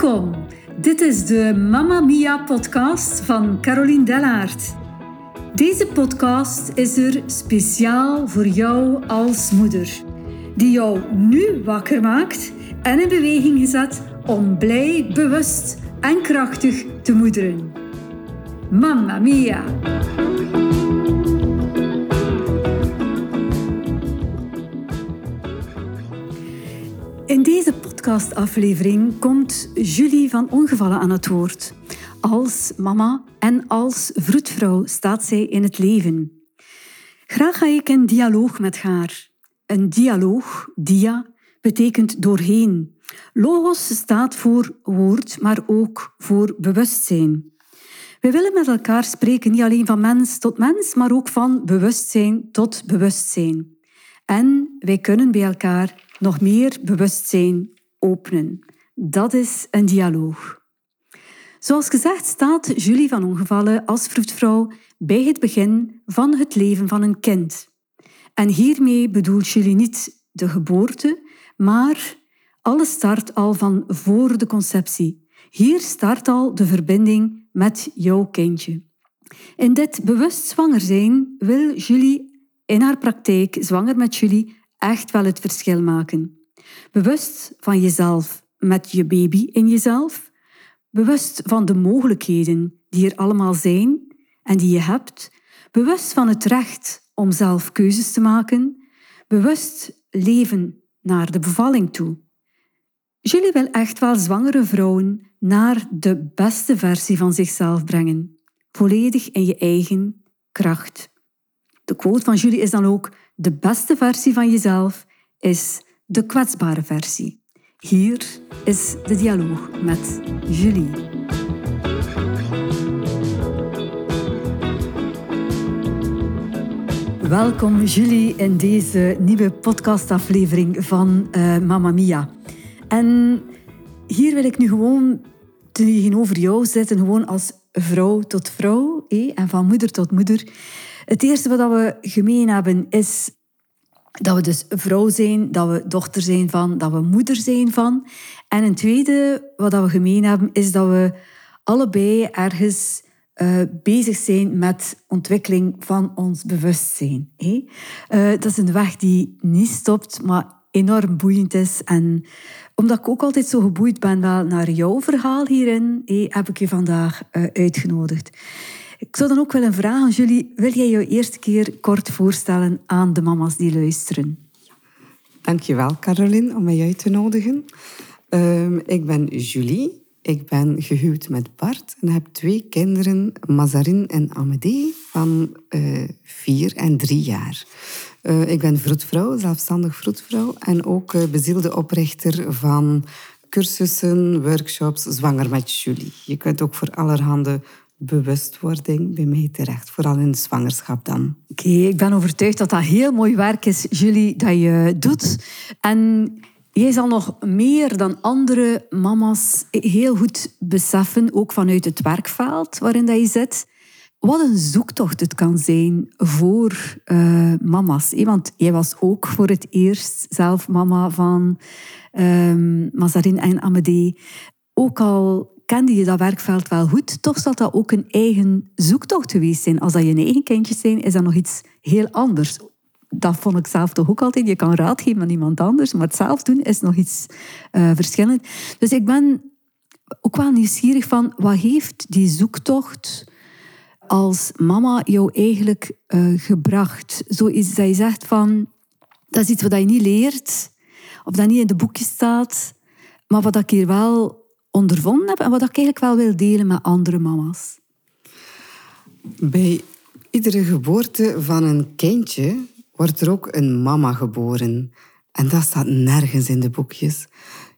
Welkom. Dit is de Mamma Mia podcast van Caroline Dellaert. Deze podcast is er speciaal voor jou als moeder, die jou nu wakker maakt en in beweging gezet om blij, bewust en krachtig te moederen. Mamma Mia! In deze podcastaflevering komt Julie van Ongevallen aan het woord. Als mama en als vroedvrouw staat zij in het leven. Graag ga ik een dialoog met haar. Een dialoog, dia, betekent doorheen. Logos staat voor woord, maar ook voor bewustzijn. We willen met elkaar spreken niet alleen van mens tot mens, maar ook van bewustzijn tot bewustzijn. En wij kunnen bij elkaar nog meer bewustzijn openen. Dat is een dialoog. Zoals gezegd staat Julie van Ongevallen als vroedvrouw bij het begin van het leven van een kind. En hiermee bedoelt Julie niet de geboorte, maar alles start al van voor de conceptie. Hier start al de verbinding met jouw kindje. In dit bewust zwanger zijn wil Julie in haar praktijk, zwanger met Julie, echt wel het verschil maken. Bewust van jezelf met je baby in jezelf. Bewust van de mogelijkheden die er allemaal zijn en die je hebt. Bewust van het recht om zelf keuzes te maken. Bewust leven naar de bevalling toe. Julie wil echt wel zwangere vrouwen naar de beste versie van zichzelf brengen. Volledig in je eigen kracht. De quote van Julie is dan ook: de beste versie van jezelf is de kwetsbare versie. Hier is de dialoog met Julie. Welkom Julie in deze nieuwe podcastaflevering van uh, Mamma Mia. En hier wil ik nu gewoon tegenover jou zitten, gewoon als vrouw tot vrouw eh, en van moeder tot moeder. Het eerste wat we gemeen hebben is dat we dus vrouw zijn, dat we dochter zijn van, dat we moeder zijn van. En een tweede wat we gemeen hebben is dat we allebei ergens uh, bezig zijn met ontwikkeling van ons bewustzijn. Uh, dat is een weg die niet stopt, maar enorm boeiend is. En omdat ik ook altijd zo geboeid ben naar jouw verhaal hierin, heb ik je vandaag uh, uitgenodigd. Ik zou dan ook willen vragen aan jullie, wil jij je eerste keer kort voorstellen aan de mama's die luisteren? Dankjewel Caroline om mij uit te nodigen. Um, ik ben Julie, ik ben gehuwd met Bart en heb twee kinderen, Mazarin en Amédée, van uh, vier en drie jaar. Uh, ik ben vroedvrouw, zelfstandig vroedvrouw en ook uh, bezielde oprichter van cursussen, workshops, zwanger met Julie. Je kunt ook voor allerhande bewustwording bij mij terecht, vooral in de zwangerschap dan. Oké, ik ben overtuigd dat dat heel mooi werk is, Julie, dat je doet. En jij zal nog meer dan andere mama's heel goed beseffen, ook vanuit het werkveld waarin dat je zit, wat een zoektocht het kan zijn voor uh, mama's. Want jij was ook voor het eerst zelf mama van um, Mazarin en Amédée. Ook al kende je dat werkveld wel goed, toch zal dat ook een eigen zoektocht geweest zijn. Als dat je eigen kindjes zijn, is dat nog iets heel anders. Dat vond ik zelf toch ook altijd. Je kan raad geven aan iemand anders, maar het zelf doen is nog iets uh, verschillend. Dus ik ben ook wel nieuwsgierig van, wat heeft die zoektocht als mama jou eigenlijk uh, gebracht? Zoiets dat je zegt van, dat is iets wat je niet leert, of dat niet in de boekjes staat, maar wat ik hier wel ondervonden heb en wat ik eigenlijk wel wil delen met andere mama's. Bij iedere geboorte van een kindje wordt er ook een mama geboren. En dat staat nergens in de boekjes.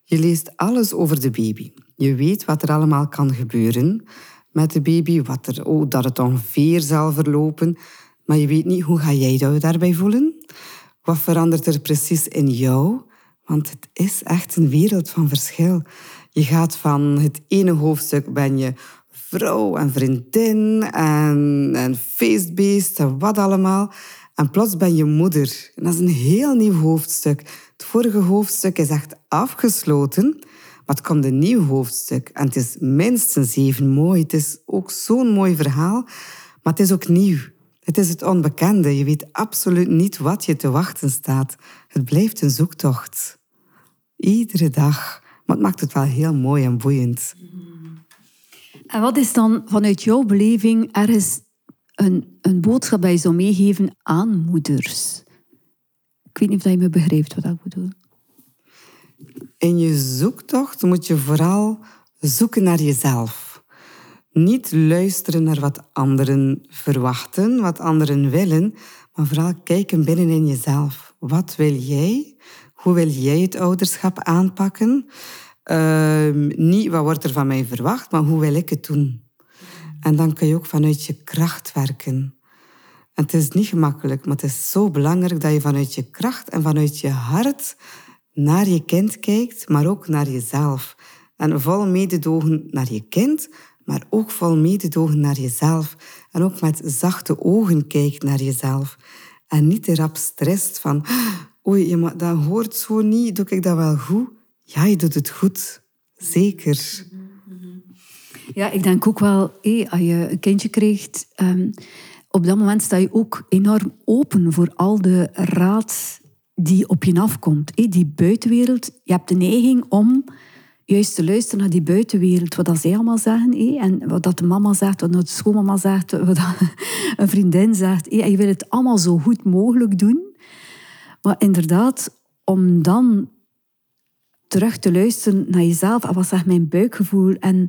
Je leest alles over de baby. Je weet wat er allemaal kan gebeuren met de baby, wat er, oh, dat het ongeveer zal verlopen. Maar je weet niet hoe ga jij jou daarbij voelen. Wat verandert er precies in jou? Want het is echt een wereld van verschil. Je gaat van het ene hoofdstuk ben je vrouw en vriendin en, en feestbeest en wat allemaal. En plots ben je moeder. En dat is een heel nieuw hoofdstuk. Het vorige hoofdstuk is echt afgesloten. Maar het komt een nieuw hoofdstuk. En het is minstens even mooi. Het is ook zo'n mooi verhaal. Maar het is ook nieuw. Het is het onbekende. Je weet absoluut niet wat je te wachten staat. Het blijft een zoektocht. Iedere dag. Maar het maakt het wel heel mooi en boeiend. En wat is dan vanuit jouw beleving ergens een, een boodschap dat je zou meegeven aan moeders? Ik weet niet of je me begrijpt wat ik bedoel. In je zoektocht moet je vooral zoeken naar jezelf. Niet luisteren naar wat anderen verwachten, wat anderen willen, maar vooral kijken binnenin jezelf. Wat wil jij? Hoe wil jij het ouderschap aanpakken? Ehm, niet wat wordt er van mij verwacht, maar hoe wil ik het doen? En dan kun je ook vanuit je kracht werken. En het is niet gemakkelijk, maar het is zo belangrijk dat je vanuit je kracht en vanuit je hart naar je kind kijkt, maar ook naar jezelf. En vol mededogen naar je kind, maar ook vol mededogen naar jezelf. En ook met zachte ogen kijkt naar jezelf. En niet erop strest van, oei, maar dat hoort zo niet, doe ik dat wel goed? Ja, je doet het goed. Zeker. Ja, ik denk ook wel, hé, als je een kindje krijgt, um, op dat moment sta je ook enorm open voor al de raad die op je afkomt. Hé, die buitenwereld, je hebt de neiging om juist te luisteren naar die buitenwereld, wat dat zij allemaal zeggen, hé, en wat dat de mama zegt, wat de schoonmama zegt, wat een vriendin zegt. Hé, en je wil het allemaal zo goed mogelijk doen. Maar inderdaad, om dan terug te luisteren naar jezelf. En wat zegt mijn buikgevoel? En,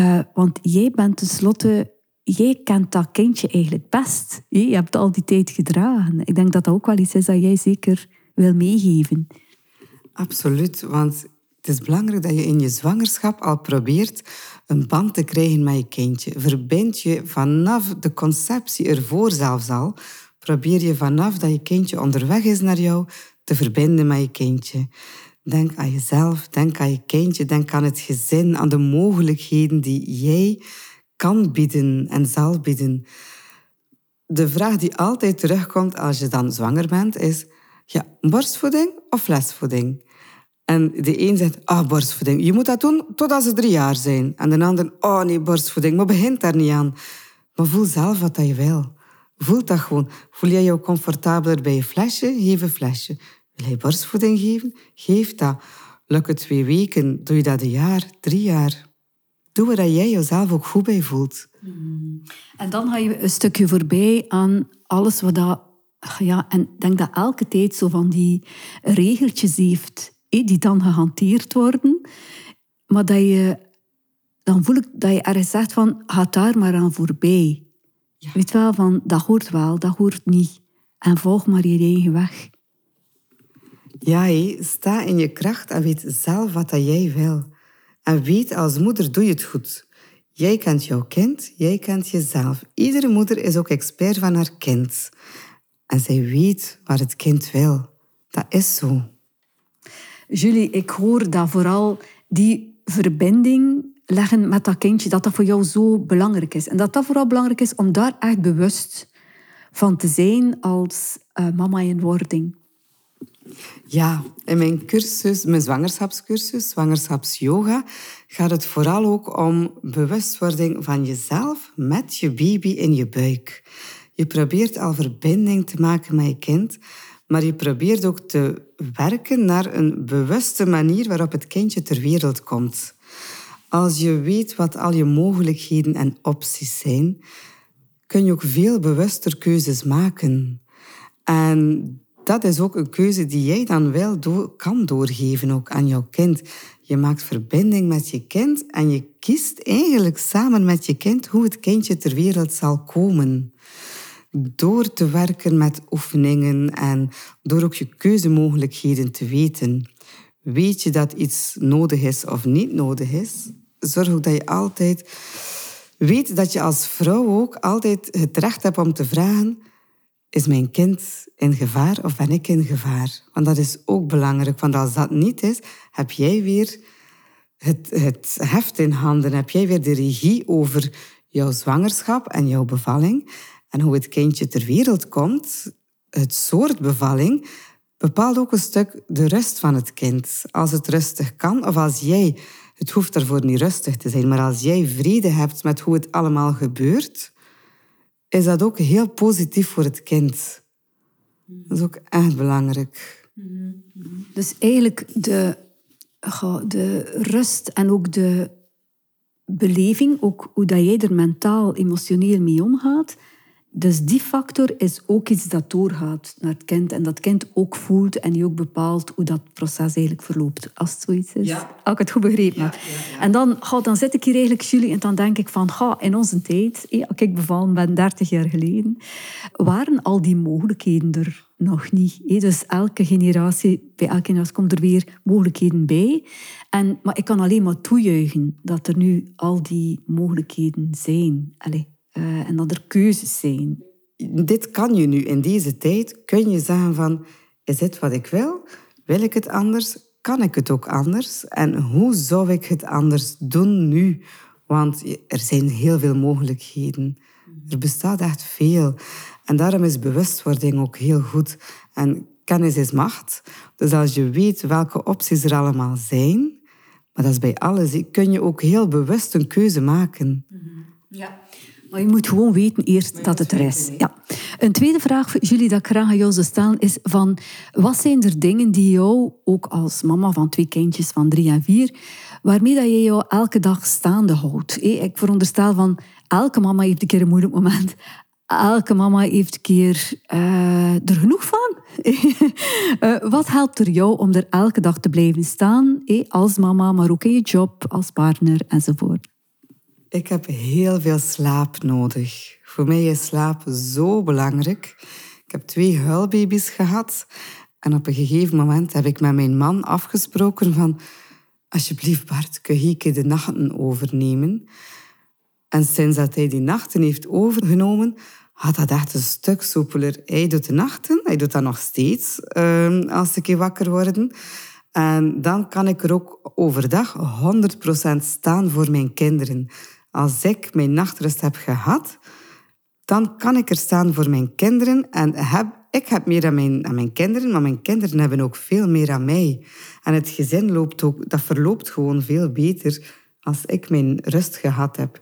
uh, want jij bent tenslotte, jij kent dat kindje eigenlijk best. Je hebt al die tijd gedragen. Ik denk dat dat ook wel iets is dat jij zeker wil meegeven. Absoluut, want het is belangrijk dat je in je zwangerschap al probeert een band te krijgen met je kindje. Verbind je vanaf de conceptie ervoor zelfs al, probeer je vanaf dat je kindje onderweg is naar jou te verbinden met je kindje. Denk aan jezelf, denk aan je kindje, denk aan het gezin, aan de mogelijkheden die jij kan bieden en zal bieden. De vraag die altijd terugkomt als je dan zwanger bent is, ja, borstvoeding of flesvoeding? En de een zegt, ah, borstvoeding. Je moet dat doen totdat ze drie jaar zijn. En de ander, oh nee, borstvoeding. Maar begint daar niet aan. Maar voel zelf wat je wil. Voel dat gewoon. Voel je comfortabeler bij je flesje? Geef een flesje. Wil je borstvoeding geven? Geef dat. Lukt het twee weken? Doe je dat een jaar, drie jaar? Doe waar jij jezelf ook goed bij voelt. Mm. En dan ga je een stukje voorbij aan alles wat dat... Ja, en ik denk dat elke tijd zo van die regeltjes heeft, die dan gehanteerd worden. Maar dat je... Dan voel ik dat je ergens zegt van, ga daar maar aan voorbij. Ja. Weet wel, van, dat hoort wel, dat hoort niet. En volg maar je eigen weg. Ja, sta in je kracht en weet zelf wat dat jij wil. En weet, als moeder doe je het goed. Jij kent jouw kind, jij kent jezelf. Iedere moeder is ook expert van haar kind. En zij weet wat het kind wil. Dat is zo. Julie, ik hoor dat vooral die verbinding leggen met dat kindje, dat dat voor jou zo belangrijk is. En dat dat vooral belangrijk is om daar echt bewust van te zijn als uh, mama in wording. Ja, in mijn cursus, mijn zwangerschapscursus, zwangerschapsyoga, gaat het vooral ook om bewustwording van jezelf met je baby in je buik. Je probeert al verbinding te maken met je kind, maar je probeert ook te werken naar een bewuste manier waarop het kindje ter wereld komt. Als je weet wat al je mogelijkheden en opties zijn, kun je ook veel bewuster keuzes maken. En dat is ook een keuze die jij dan wel kan doorgeven ook aan jouw kind. Je maakt verbinding met je kind en je kiest eigenlijk samen met je kind hoe het kindje ter wereld zal komen. Door te werken met oefeningen en door ook je keuzemogelijkheden te weten. Weet je dat iets nodig is of niet nodig is? Zorg ook dat je altijd weet dat je als vrouw ook altijd het recht hebt om te vragen is mijn kind in gevaar of ben ik in gevaar? Want dat is ook belangrijk, want als dat niet is, heb jij weer het, het heft in handen, heb jij weer de regie over jouw zwangerschap en jouw bevalling. En hoe het kindje ter wereld komt, het soort bevalling, bepaalt ook een stuk de rust van het kind. Als het rustig kan, of als jij, het hoeft daarvoor niet rustig te zijn, maar als jij vrede hebt met hoe het allemaal gebeurt, is dat ook heel positief voor het kind. Dat is ook echt belangrijk. Dus eigenlijk de, de rust en ook de beleving, ook hoe dat jij er mentaal, emotioneel mee omgaat, dus die factor is ook iets dat doorgaat naar het kind en dat kind ook voelt en die ook bepaalt hoe dat proces eigenlijk verloopt, als het zoiets is. Ja. Als ik het goed begrepen heb. en dan, dan zit ik hier eigenlijk, Julie, en dan denk ik van, ga, in onze tijd, als ik bevallen ben, 30 jaar geleden, waren al die mogelijkheden er nog niet. Dus elke generatie, bij elke generatie komt er weer mogelijkheden bij. En, maar ik kan alleen maar toejuichen dat er nu al die mogelijkheden zijn. Allee, uh, en dat er keuzes zijn. Dit kan je nu in deze tijd, kun je zeggen van, is dit wat ik wil? Wil ik het anders? Kan ik het ook anders? En hoe zou ik het anders doen nu? Want er zijn heel veel mogelijkheden. Er bestaat echt veel. En daarom is bewustwording ook heel goed. En kennis is macht. Dus als je weet welke opties er allemaal zijn, maar dat is bij alles, kun je ook heel bewust een keuze maken. Ja. Maar je moet gewoon weten eerst dat het er is. Ja. Een tweede vraag, Julie, dat ik graag aan jou zou stellen, is van... Wat zijn er dingen die jou, ook als mama van twee kindjes van drie en vier, waarmee dat je jou elke dag staande houdt? Ik veronderstel van, elke mama heeft een keer een moeilijk moment. Elke mama heeft een keer uh, er genoeg van. uh, wat helpt er jou om er elke dag te blijven staan? Als mama, maar ook in je job, als partner enzovoort. Ik heb heel veel slaap nodig. Voor mij is slaap zo belangrijk. Ik heb twee huilbaby's gehad. En op een gegeven moment heb ik met mijn man afgesproken van... Alsjeblieft Bart, kun je de nachten overnemen? En sinds dat hij die nachten heeft overgenomen, had dat echt een stuk soepeler. Hij doet de nachten, hij doet dat nog steeds ehm, als ik wakker word. En dan kan ik er ook overdag 100% staan voor mijn kinderen als ik mijn nachtrust heb gehad, dan kan ik er staan voor mijn kinderen. En heb, ik heb meer aan mijn, aan mijn kinderen, maar mijn kinderen hebben ook veel meer aan mij. En het gezin loopt ook, dat verloopt gewoon veel beter als ik mijn rust gehad heb.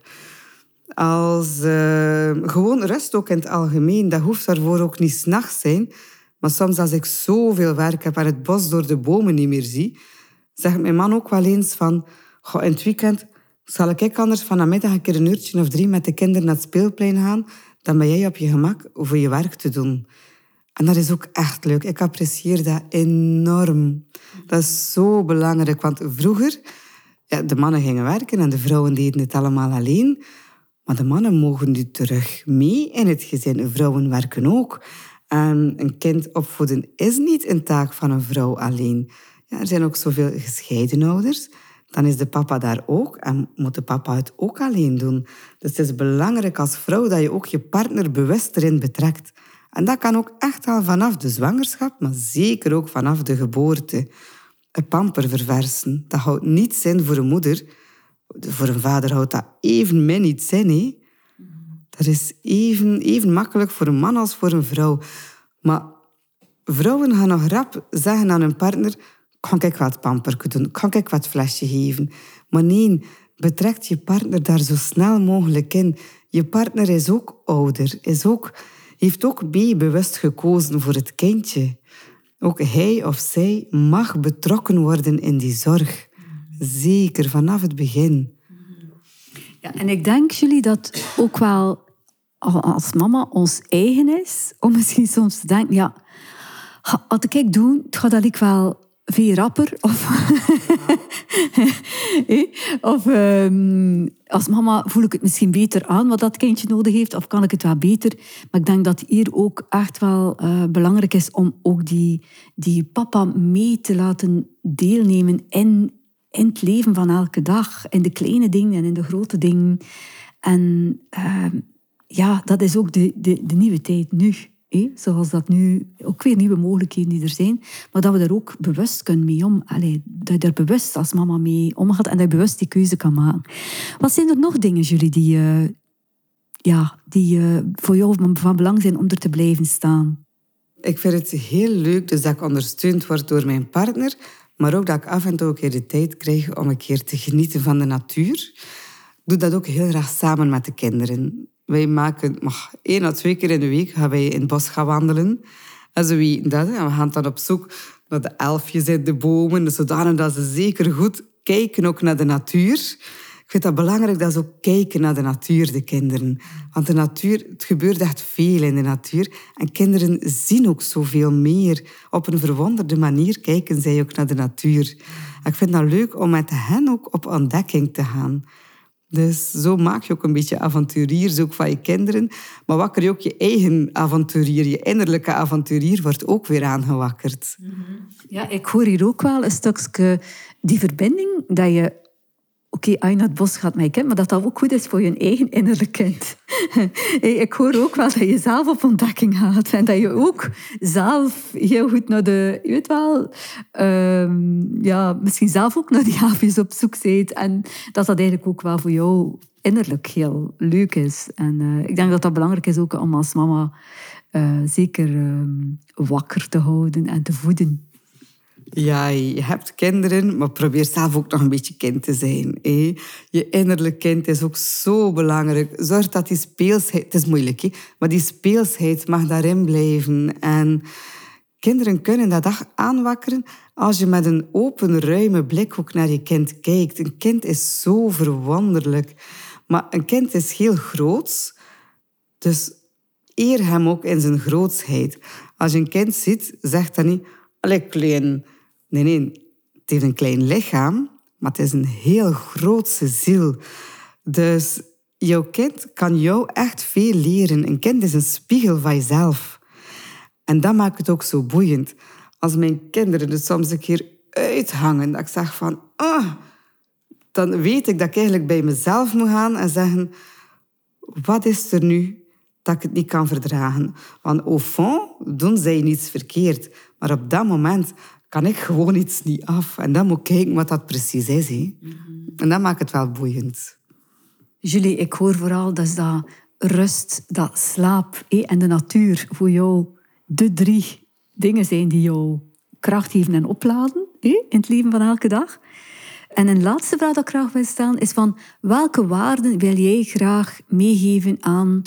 Als uh, gewoon rust ook in het algemeen, dat hoeft daarvoor ook niet s'nachts zijn. Maar soms als ik zoveel werk heb en het bos door de bomen niet meer zie, zegt mijn man ook wel eens van, goh, in het weekend zal ik anders vanmiddag een keer een uurtje of drie met de kinderen naar het speelplein gaan, dan ben jij op je gemak voor je werk te doen. En dat is ook echt leuk. Ik apprecieer dat enorm. Dat is zo belangrijk, want vroeger, ja, de mannen gingen werken en de vrouwen deden het allemaal alleen. Maar de mannen mogen nu terug mee in het gezin. Vrouwen werken ook. En een kind opvoeden is niet een taak van een vrouw alleen. Ja, er zijn ook zoveel gescheiden ouders dan is de papa daar ook en moet de papa het ook alleen doen. Dus het is belangrijk als vrouw dat je ook je partner bewust erin betrekt. En dat kan ook echt al vanaf de zwangerschap, maar zeker ook vanaf de geboorte. Een pamper verversen, dat houdt niets in voor een moeder. Voor een vader houdt dat even min iets in. Hè? Dat is even, even makkelijk voor een man als voor een vrouw. Maar vrouwen gaan nog rap zeggen aan hun partner kan ik wat pamper doen? Kan ik wat flesje geven? Maar nee, betrekt je partner daar zo snel mogelijk in. Je partner is ook ouder, is ook, heeft ook bewust gekozen voor het kindje. Ook hij of zij mag betrokken worden in die zorg. Zeker vanaf het begin. Ja, en ik denk, jullie, dat ook wel als mama ons eigen is, om misschien soms te denken, ja, wat ik doe, het gaat dat ik wel veel rapper. Of, of um, als mama voel ik het misschien beter aan wat dat kindje nodig heeft, of kan ik het wel beter. Maar ik denk dat hier ook echt wel uh, belangrijk is om ook die, die papa mee te laten deelnemen in, in het leven van elke dag. In de kleine dingen en in de grote dingen. En uh, ja, dat is ook de, de, de nieuwe tijd nu zoals dat nu ook weer nieuwe mogelijkheden die er zijn, maar dat we daar ook bewust kunnen mee om. Allee, dat je er bewust als mama mee omgaat en dat je bewust die keuze kan maken. Wat zijn er nog dingen, jullie, die, uh, ja, die uh, voor jou van belang zijn om er te blijven staan? Ik vind het heel leuk dus dat ik ondersteund word door mijn partner, maar ook dat ik af en toe de tijd krijg om een keer te genieten van de natuur. Ik doe dat ook heel graag samen met de kinderen. Wij maken, maar één of twee keer in de week gaan wij in het bos gaan wandelen. En dat. En we gaan dan op zoek naar de elfjes in de bomen, zodanig dat ze zeker goed kijken ook naar de natuur. Ik vind dat belangrijk dat ze ook kijken naar de natuur, de kinderen. Want de natuur, het gebeurt echt veel in de natuur. En kinderen zien ook zoveel meer. Op een verwonderde manier kijken zij ook naar de natuur. ik vind dat leuk om met hen ook op ontdekking te gaan. Dus zo maak je ook een beetje avonturiers ook van je kinderen. Maar wakker je ook je eigen avonturier, je innerlijke avonturier wordt ook weer aangewakkerd. Ja, ik hoor hier ook wel een stukje die verbinding dat je oké, naar het bos gaat je kind, maar dat dat ook goed is voor je eigen innerlijk kind. ik hoor ook wel dat je zelf op ontdekking gaat en dat je ook zelf heel goed naar de, je weet wel, um, ja, misschien zelf ook naar die haven's op zoek bent en dat dat eigenlijk ook wel voor jou innerlijk heel leuk is. En uh, ik denk dat dat belangrijk is ook om als mama uh, zeker um, wakker te houden en te voeden. Ja, je hebt kinderen, maar probeer zelf ook nog een beetje kind te zijn. Je innerlijk kind is ook zo belangrijk. Zorg dat die speelsheid... Het is moeilijk, maar die speelsheid mag daarin blijven. En kinderen kunnen dat aanwakkeren als je met een open, ruime blik ook naar je kind kijkt. Een kind is zo verwonderlijk. Maar een kind is heel groot, dus eer hem ook in zijn grootsheid. Als je een kind ziet, zegt dan niet... Allee, klein Nee, nee, het heeft een klein lichaam, maar het is een heel grootse ziel. Dus jouw kind kan jou echt veel leren. Een kind is een spiegel van jezelf. En dat maakt het ook zo boeiend. Als mijn kinderen er soms een keer uithangen, dat ik zeg van... Oh, dan weet ik dat ik eigenlijk bij mezelf moet gaan en zeggen... Wat is er nu dat ik het niet kan verdragen? Want au fond doen zij niets verkeerd. Maar op dat moment kan ik gewoon iets niet af. En dan moet ik kijken wat dat precies is. Hè. En dat maakt het wel boeiend. Julie, ik hoor vooral dat dat rust, dat slaap en de natuur voor jou de drie dingen zijn die jou kracht geven en opladen in het leven van elke dag. En een laatste vraag dat ik graag wil stellen is van welke waarden wil jij graag meegeven aan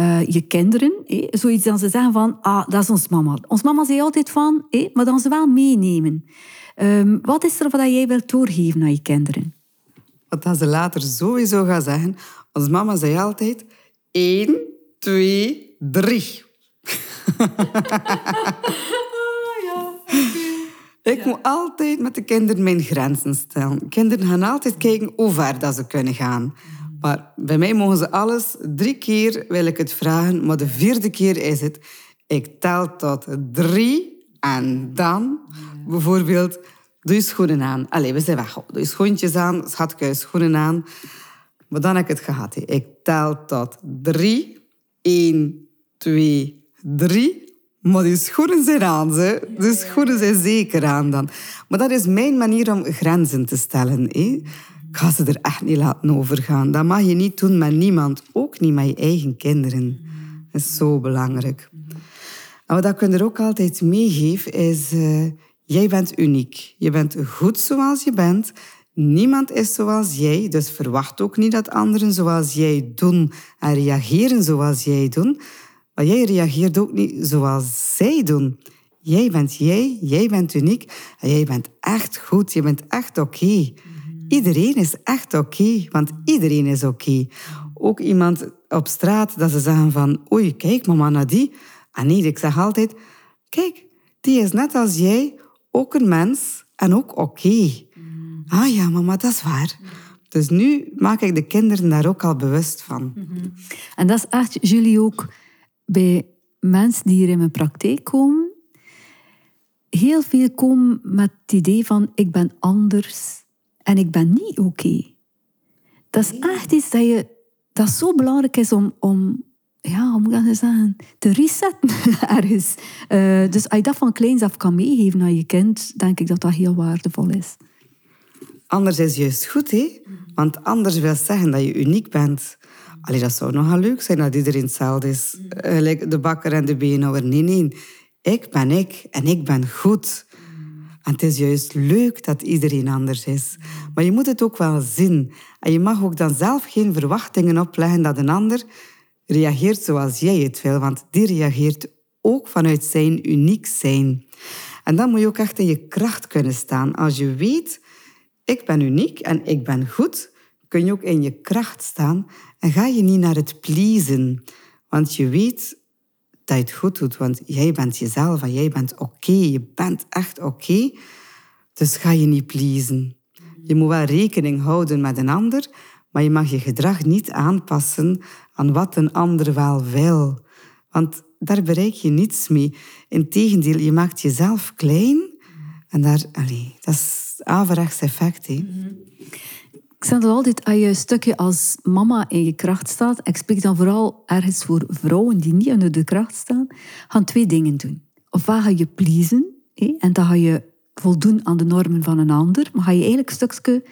uh, je kinderen. Eh, zoiets dan ze zeggen van, ah, dat is ons mama. Ons mama zei altijd van, eh, maar dan ze wel meenemen. Um, wat is er wat jij wilt doorgeven aan je kinderen? Wat dat ze later sowieso gaan zeggen. Ons mama zei altijd, één, twee, drie. Ik moet altijd met de kinderen mijn grenzen stellen. Kinderen gaan altijd kijken hoe ver dat ze kunnen gaan. Maar bij mij mogen ze alles. Drie keer wil ik het vragen, maar de vierde keer is het... Ik tel tot drie en dan bijvoorbeeld... Doe je schoenen aan. Allee, we zijn weg. Doe je schoentjes aan, schatje, schoenen aan. Maar dan heb ik het gehad. Ik tel tot drie. Eén, twee, drie. Maar die schoenen zijn aan. Ze. De schoenen zijn zeker aan dan. Maar dat is mijn manier om grenzen te stellen. Hè ga ze er echt niet laten overgaan. Dat mag je niet doen met niemand, ook niet met je eigen kinderen. Dat is zo belangrijk. En wat ik er ook altijd meegeef, is... Uh, jij bent uniek. Je bent goed zoals je bent. Niemand is zoals jij, dus verwacht ook niet dat anderen zoals jij doen en reageren zoals jij doen. Maar jij reageert ook niet zoals zij doen. Jij bent jij, jij bent uniek en jij bent echt goed, je bent echt oké. Iedereen is echt oké, want iedereen is oké. Ook iemand op straat dat ze zeggen van, oei, kijk mama naar die. En nee, ik zeg altijd, kijk, die is net als jij ook een mens en ook oké. Ah ja, mama, dat is waar. Dus nu maak ik de kinderen daar ook al bewust van. En dat is echt, jullie ook bij mensen die hier in mijn praktijk komen, heel veel komen met het idee van ik ben anders en ik ben niet oké. Dat is echt iets dat, je, dat zo belangrijk is om, om ja, hoe moet ik dat zeggen, te resetten ergens. Uh, dus als je dat van kleins af kan meegeven aan je kind, denk ik dat dat heel waardevol is. Anders is juist goed, hè? Want anders wil zeggen dat je uniek bent. Allee, dat zou nogal leuk zijn dat iedereen hetzelfde is. Gelijk de bakker en de beenhouwer. Nee, nee. ik ben ik en ik ben goed. Het is juist leuk dat iedereen anders is. Maar je moet het ook wel zien. En je mag ook dan zelf geen verwachtingen opleggen dat een ander reageert zoals jij het wil. Want die reageert ook vanuit zijn uniek zijn. En dan moet je ook echt in je kracht kunnen staan. Als je weet, ik ben uniek en ik ben goed, kun je ook in je kracht staan en ga je niet naar het pleasen. Want je weet dat je het goed doet, want jij bent jezelf en jij bent oké. Je bent echt oké. Dus ga je niet pleasen. Je moet wel rekening houden met een ander, maar je mag je gedrag niet aanpassen aan wat een ander wel wil. Want daar bereik je niets mee. Integendeel, je maakt jezelf klein en daar, dat is averechts effect. Zeg dat altijd, als je een stukje als mama in je kracht staat, ik spreek dan vooral ergens voor vrouwen die niet onder de kracht staan, gaan twee dingen doen. Ofwel ga je pleasen, en dan ga je voldoen aan de normen van een ander, maar ga je eigenlijk een stukje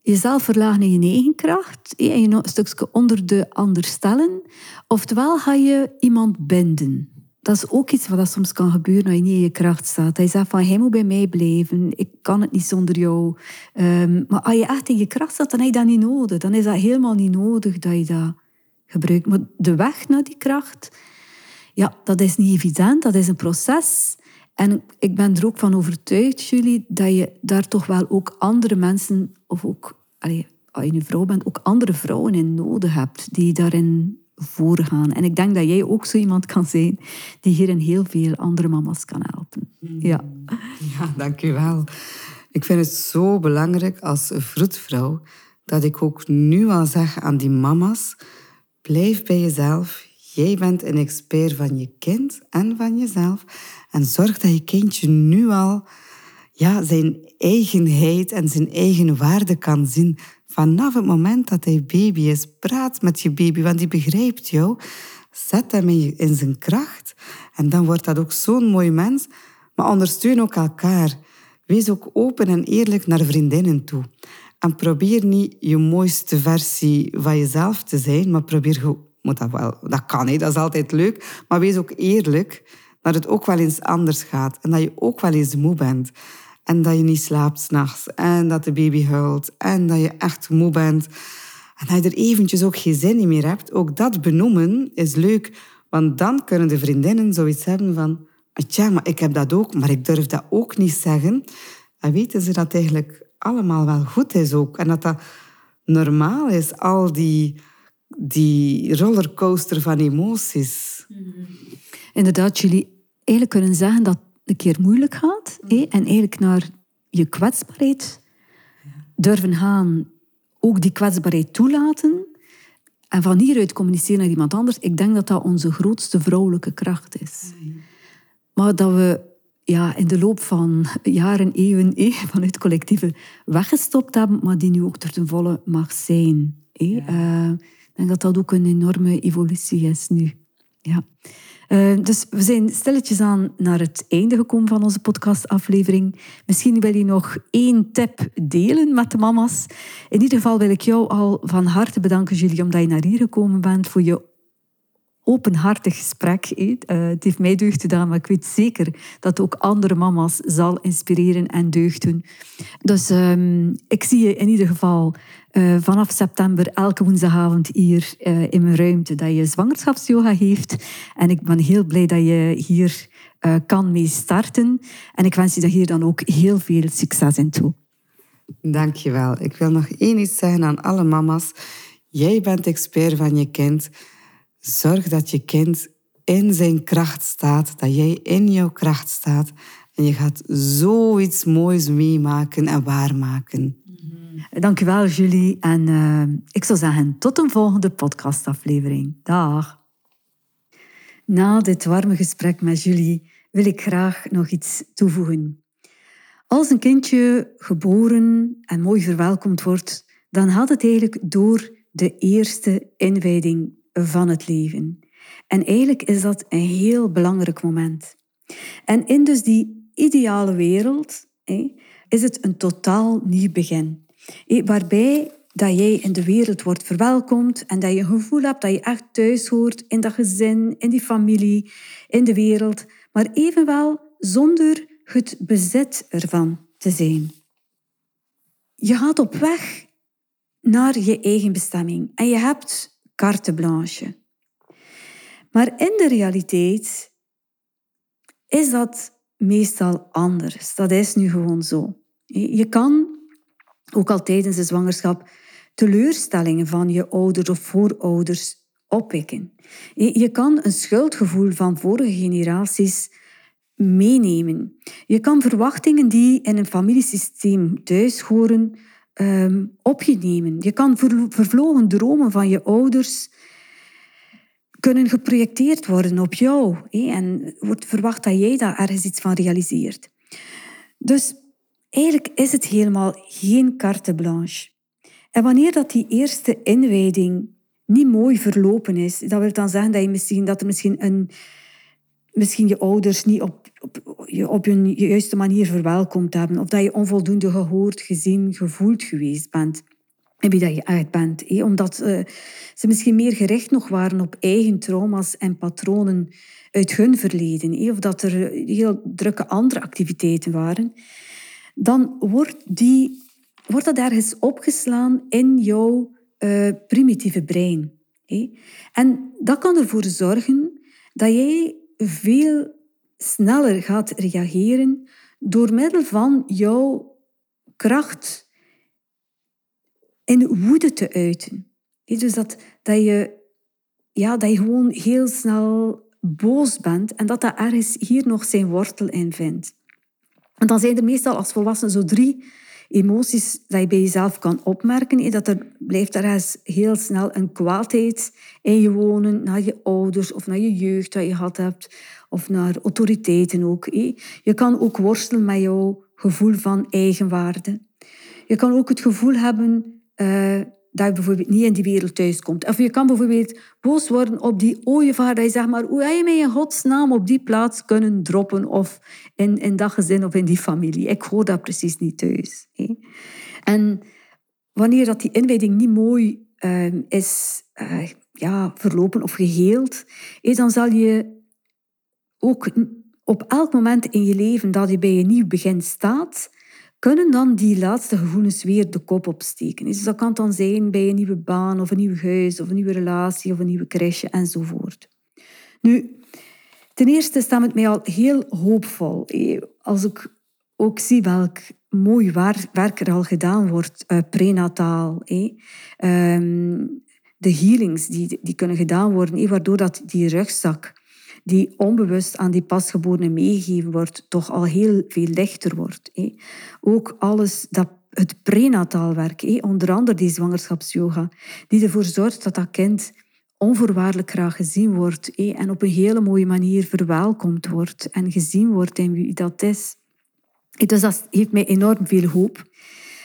jezelf verlagen in je eigen kracht en je een stukje onder de ander stellen. Oftewel ga je iemand binden. Dat is ook iets wat soms kan gebeuren als je niet in je kracht staat. Dat je zegt van, hij moet bij mij blijven, ik kan het niet zonder jou. Um, maar als je echt in je kracht staat, dan heb je dat niet nodig. Dan is dat helemaal niet nodig dat je dat gebruikt. Maar de weg naar die kracht, ja, dat is niet evident. Dat is een proces. En ik ben er ook van overtuigd, jullie, dat je daar toch wel ook andere mensen, of ook, als je een vrouw bent, ook andere vrouwen in nodig hebt die daarin voorgaan. En ik denk dat jij ook zo iemand kan zijn die hierin heel veel andere mama's kan helpen. Ja, ja dank u wel. Ik vind het zo belangrijk als vroedvrouw dat ik ook nu al zeg aan die mama's, blijf bij jezelf. Jij bent een expert van je kind en van jezelf. En zorg dat je kindje nu al ja, zijn eigenheid en zijn eigen waarde kan zien. Vanaf het moment dat hij baby is, praat met je baby, want die begrijpt jou. Zet hem in zijn kracht. En dan wordt dat ook zo'n mooi mens. Maar ondersteun ook elkaar. Wees ook open en eerlijk naar vriendinnen toe. En probeer niet je mooiste versie van jezelf te zijn, maar probeer moet dat wel. Dat kan, hè? dat is altijd leuk. Maar wees ook eerlijk dat het ook wel eens anders gaat. En dat je ook wel eens moe bent. En dat je niet slaapt s'nachts. En dat de baby huilt. En dat je echt moe bent. En dat je er eventjes ook geen zin meer hebt. Ook dat benoemen is leuk. Want dan kunnen de vriendinnen zoiets hebben van... Tja, maar ik heb dat ook, maar ik durf dat ook niet zeggen. Dan weten ze dat eigenlijk allemaal wel goed is ook. En dat dat normaal is, al die, die rollercoaster van emoties. Inderdaad, jullie eigenlijk kunnen zeggen dat een keer moeilijk gaat en eigenlijk naar je kwetsbaarheid durven gaan, ook die kwetsbaarheid toelaten en van hieruit communiceren naar iemand anders. Ik denk dat dat onze grootste vrouwelijke kracht is. Maar dat we ja, in de loop van jaren, eeuwen, eh, vanuit collectieven weggestopt hebben, maar die nu ook tot ten volle mag zijn. Eh. ik denk dat dat ook een enorme evolutie is nu. Ja. Eh, dus we zijn stilletjes aan naar het einde gekomen van onze podcastaflevering. Misschien wil je nog één tip delen met de mama's. In ieder geval wil ik jou al van harte bedanken, Julie, omdat je naar hier gekomen bent voor je openhartig gesprek. Uh, het heeft mij deugd gedaan, maar ik weet zeker dat ook andere mama's zal inspireren en deugd doen. Dus um, ik zie je in ieder geval uh, vanaf september elke woensdagavond hier uh, in mijn ruimte dat je zwangerschapsyoga heeft. En ik ben heel blij dat je hier kan mee starten. En ik wens je daar hier dan ook heel veel succes in toe. Dankjewel. Ik wil nog één iets zeggen aan alle mama's. Jij bent expert van je kind. Zorg dat je kind in zijn kracht staat, dat jij in jouw kracht staat. En je gaat zoiets moois meemaken en waarmaken. Dank je wel, Julie. En uh, ik zou zeggen, tot een volgende podcastaflevering. Dag. Na dit warme gesprek met Julie wil ik graag nog iets toevoegen. Als een kindje geboren en mooi verwelkomd wordt, dan gaat het eigenlijk door de eerste inwijding van het leven. En eigenlijk is dat een heel belangrijk moment. En in dus die ideale wereld is het een totaal nieuw begin. Waarbij dat jij in de wereld wordt verwelkomd en dat je een gevoel hebt dat je echt thuis hoort in dat gezin, in die familie, in de wereld. maar evenwel zonder het bezit ervan te zijn. Je gaat op weg naar je eigen bestemming en je hebt carte blanche. Maar in de realiteit is dat meestal anders. Dat is nu gewoon zo. Je kan, ook al tijdens de zwangerschap, teleurstellingen van je ouders of voorouders opwekken. Je kan een schuldgevoel van vorige generaties meenemen. Je kan verwachtingen die in een familiesysteem thuis horen um, op je nemen. Je kan vervlogen dromen van je ouders kunnen geprojecteerd worden op jou. En wordt verwacht dat jij daar ergens iets van realiseert. Dus eigenlijk is het helemaal geen carte blanche. En wanneer dat die eerste inwijding niet mooi verlopen is, dat wil dan zeggen dat, je misschien, dat er misschien, een, misschien je ouders niet op, op, op hun juiste manier verwelkomd hebben, of dat je onvoldoende gehoord, gezien, gevoeld geweest bent. En wie dat je echt bent. Omdat uh, ze misschien meer gericht nog waren op eigen trauma's en patronen uit hun verleden. Of dat er heel drukke andere activiteiten waren. Dan wordt, die, wordt dat ergens opgeslaan in jouw uh, primitieve brein. En dat kan ervoor zorgen dat jij veel sneller gaat reageren door middel van jouw kracht in woede te uiten. Dus dat, dat, je, ja, dat je gewoon heel snel boos bent en dat dat ergens hier nog zijn wortel in vindt. En dan zijn er meestal als volwassenen zo drie emoties dat je bij jezelf kan opmerken. Dat er blijft ergens heel snel een kwaadheid in je wonen naar je ouders of naar je jeugd dat je gehad hebt. Of naar autoriteiten ook. Je kan ook worstelen met jouw gevoel van eigenwaarde. Je kan ook het gevoel hebben uh, dat je bijvoorbeeld niet in die wereld thuiskomt. Of je kan bijvoorbeeld boos worden op die ooievaar, dat je zegt maar, hoe heb je mij in godsnaam op die plaats kunnen droppen, of in, in dat gezin of in die familie. Ik hoor dat precies niet thuis. Hè. En wanneer dat die inwijding niet mooi uh, is uh, ja, verlopen of geheeld, dan zal je ook op elk moment in je leven dat je bij een nieuw begin staat, kunnen dan die laatste gevoelens weer de kop opsteken. Dus dat kan dan zijn bij een nieuwe baan of een nieuw huis of een nieuwe relatie of een nieuwe crèche enzovoort. Nu, ten eerste staat het mij al heel hoopvol. Als ik ook zie welk mooi werk er al gedaan wordt, uh, prenataal. Ehm, de healings die, die kunnen gedaan worden, waardoor dat die rugzak die onbewust aan die pasgeborene meegegeven wordt, toch al heel veel lichter wordt. Ook alles dat het prenataalwerk, hé, onder andere die zwangerschapsyoga, die ervoor zorgt dat dat kind onvoorwaardelijk graag gezien wordt en op een hele mooie manier verwelkomd wordt en gezien wordt in wie dat is. Dus dat geeft mij enorm veel hoop.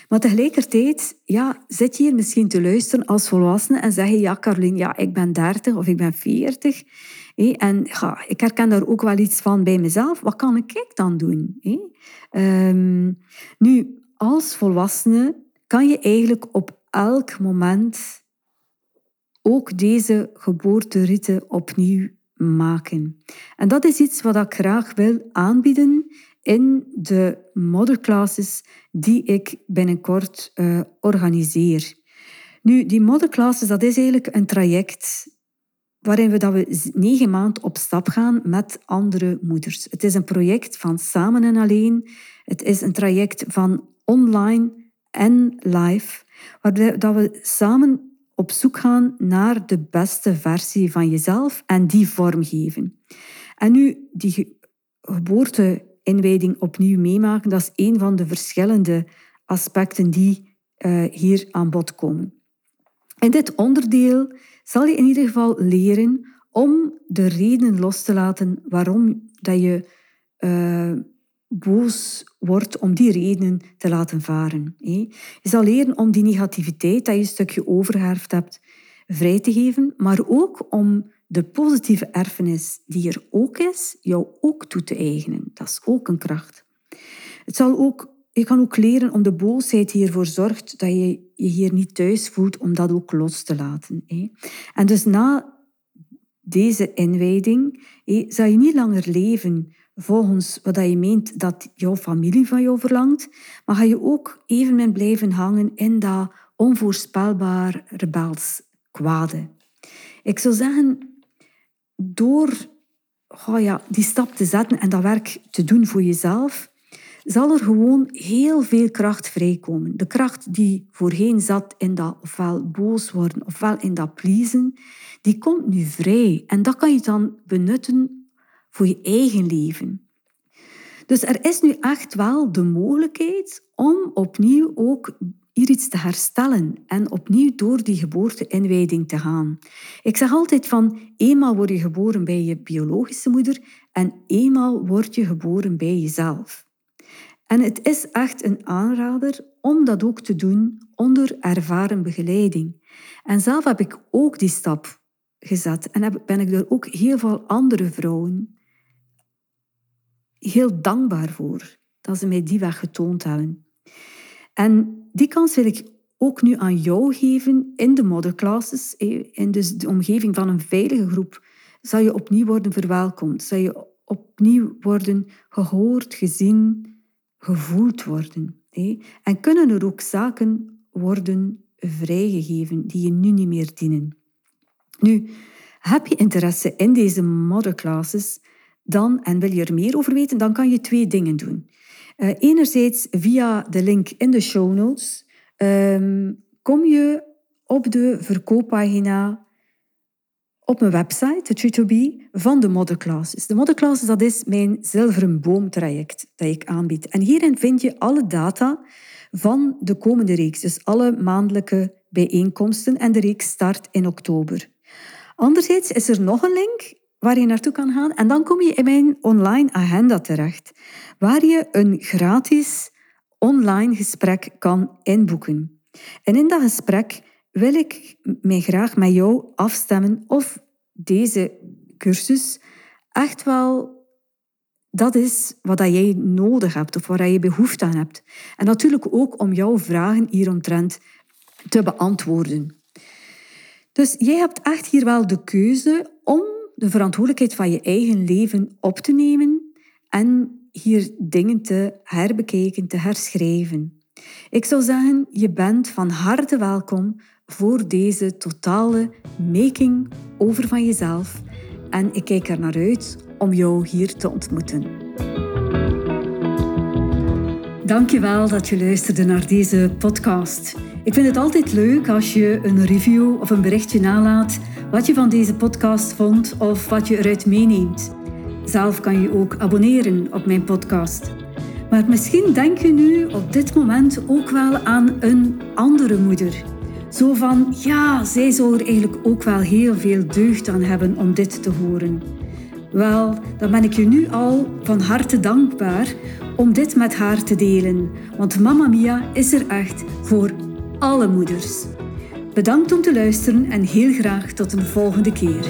Maar tegelijkertijd ja, zit je hier misschien te luisteren als volwassene en zeg je, ja Caroline, ja, ik ben 30 of ik ben 40 en ja, ik herken daar ook wel iets van bij mezelf. Wat kan ik dan doen? Ehm, nu, als volwassene kan je eigenlijk op elk moment ook deze geboorteritten opnieuw maken. En dat is iets wat ik graag wil aanbieden in de modderclasses die ik binnenkort uh, organiseer. Nu, die modderclasses, dat is eigenlijk een traject waarin we, dat we negen maanden op stap gaan met andere moeders. Het is een project van samen en alleen. Het is een traject van online en live, waar dat we samen op zoek gaan naar de beste versie van jezelf en die vormgeven. En nu die geboorteinwijding opnieuw meemaken, dat is een van de verschillende aspecten die uh, hier aan bod komen. In dit onderdeel zal je in ieder geval leren om de redenen los te laten waarom dat je uh, boos wordt, om die redenen te laten varen. Je zal leren om die negativiteit dat je een stukje overherfd hebt vrij te geven, maar ook om de positieve erfenis die er ook is, jou ook toe te eigenen. Dat is ook een kracht. Het zal ook je kan ook leren om de boosheid die ervoor zorgt dat je je hier niet thuis voelt, om dat ook los te laten. Hè. En dus na deze inwijding zou je niet langer leven volgens wat je meent dat jouw familie van jou verlangt, maar ga je ook evenmin blijven hangen in dat onvoorspelbaar rebels kwade. Ik zou zeggen, door oh ja, die stap te zetten en dat werk te doen voor jezelf, zal er gewoon heel veel kracht vrijkomen. De kracht die voorheen zat in dat ofwel boos worden ofwel in dat pleasen, die komt nu vrij. En dat kan je dan benutten voor je eigen leven. Dus er is nu echt wel de mogelijkheid om opnieuw ook hier iets te herstellen en opnieuw door die geboorte-inwijding te gaan. Ik zeg altijd van, eenmaal word je geboren bij je biologische moeder en eenmaal word je geboren bij jezelf. En het is echt een aanrader om dat ook te doen onder ervaren begeleiding. En zelf heb ik ook die stap gezet en ben ik er ook heel veel andere vrouwen heel dankbaar voor dat ze mij die weg getoond hebben. En die kans wil ik ook nu aan jou geven in de modderclasses, in dus de omgeving van een veilige groep, zal je opnieuw worden verwelkomd, zal je opnieuw worden gehoord, gezien, gevoeld worden. En kunnen er ook zaken worden vrijgegeven die je nu niet meer dienen. Nu, heb je interesse in deze modderclasses, dan, en wil je er meer over weten, dan kan je twee dingen doen. Uh, enerzijds via de link in de show notes um, kom je op de verkooppagina op mijn website, de 2 van de Model Classes. De Model Classes dat is mijn zilveren boomtraject dat ik aanbied. En hierin vind je alle data van de komende reeks, dus alle maandelijke bijeenkomsten en de reeks start in oktober. Anderzijds is er nog een link waar je naartoe kan gaan en dan kom je in mijn online agenda terecht, waar je een gratis online gesprek kan inboeken. En in dat gesprek wil ik mij graag met jou afstemmen of deze cursus echt wel dat is wat jij nodig hebt of waar je behoefte aan hebt. En natuurlijk ook om jouw vragen hieromtrent te beantwoorden. Dus jij hebt echt hier wel de keuze om de verantwoordelijkheid van je eigen leven op te nemen en hier dingen te herbekijken, te herschrijven. Ik zou zeggen, je bent van harte welkom voor deze totale making over van jezelf. En ik kijk er naar uit om jou hier te ontmoeten. Dankjewel dat je luisterde naar deze podcast. Ik vind het altijd leuk als je een review of een berichtje nalaat wat je van deze podcast vond of wat je eruit meeneemt. Zelf kan je ook abonneren op mijn podcast. Maar misschien denk je nu op dit moment ook wel aan een andere moeder zo van, ja, zij zou er eigenlijk ook wel heel veel deugd aan hebben om dit te horen. Wel, dan ben ik je nu al van harte dankbaar om dit met haar te delen, want Mamma Mia is er echt voor alle moeders. Bedankt om te luisteren en heel graag tot een volgende keer.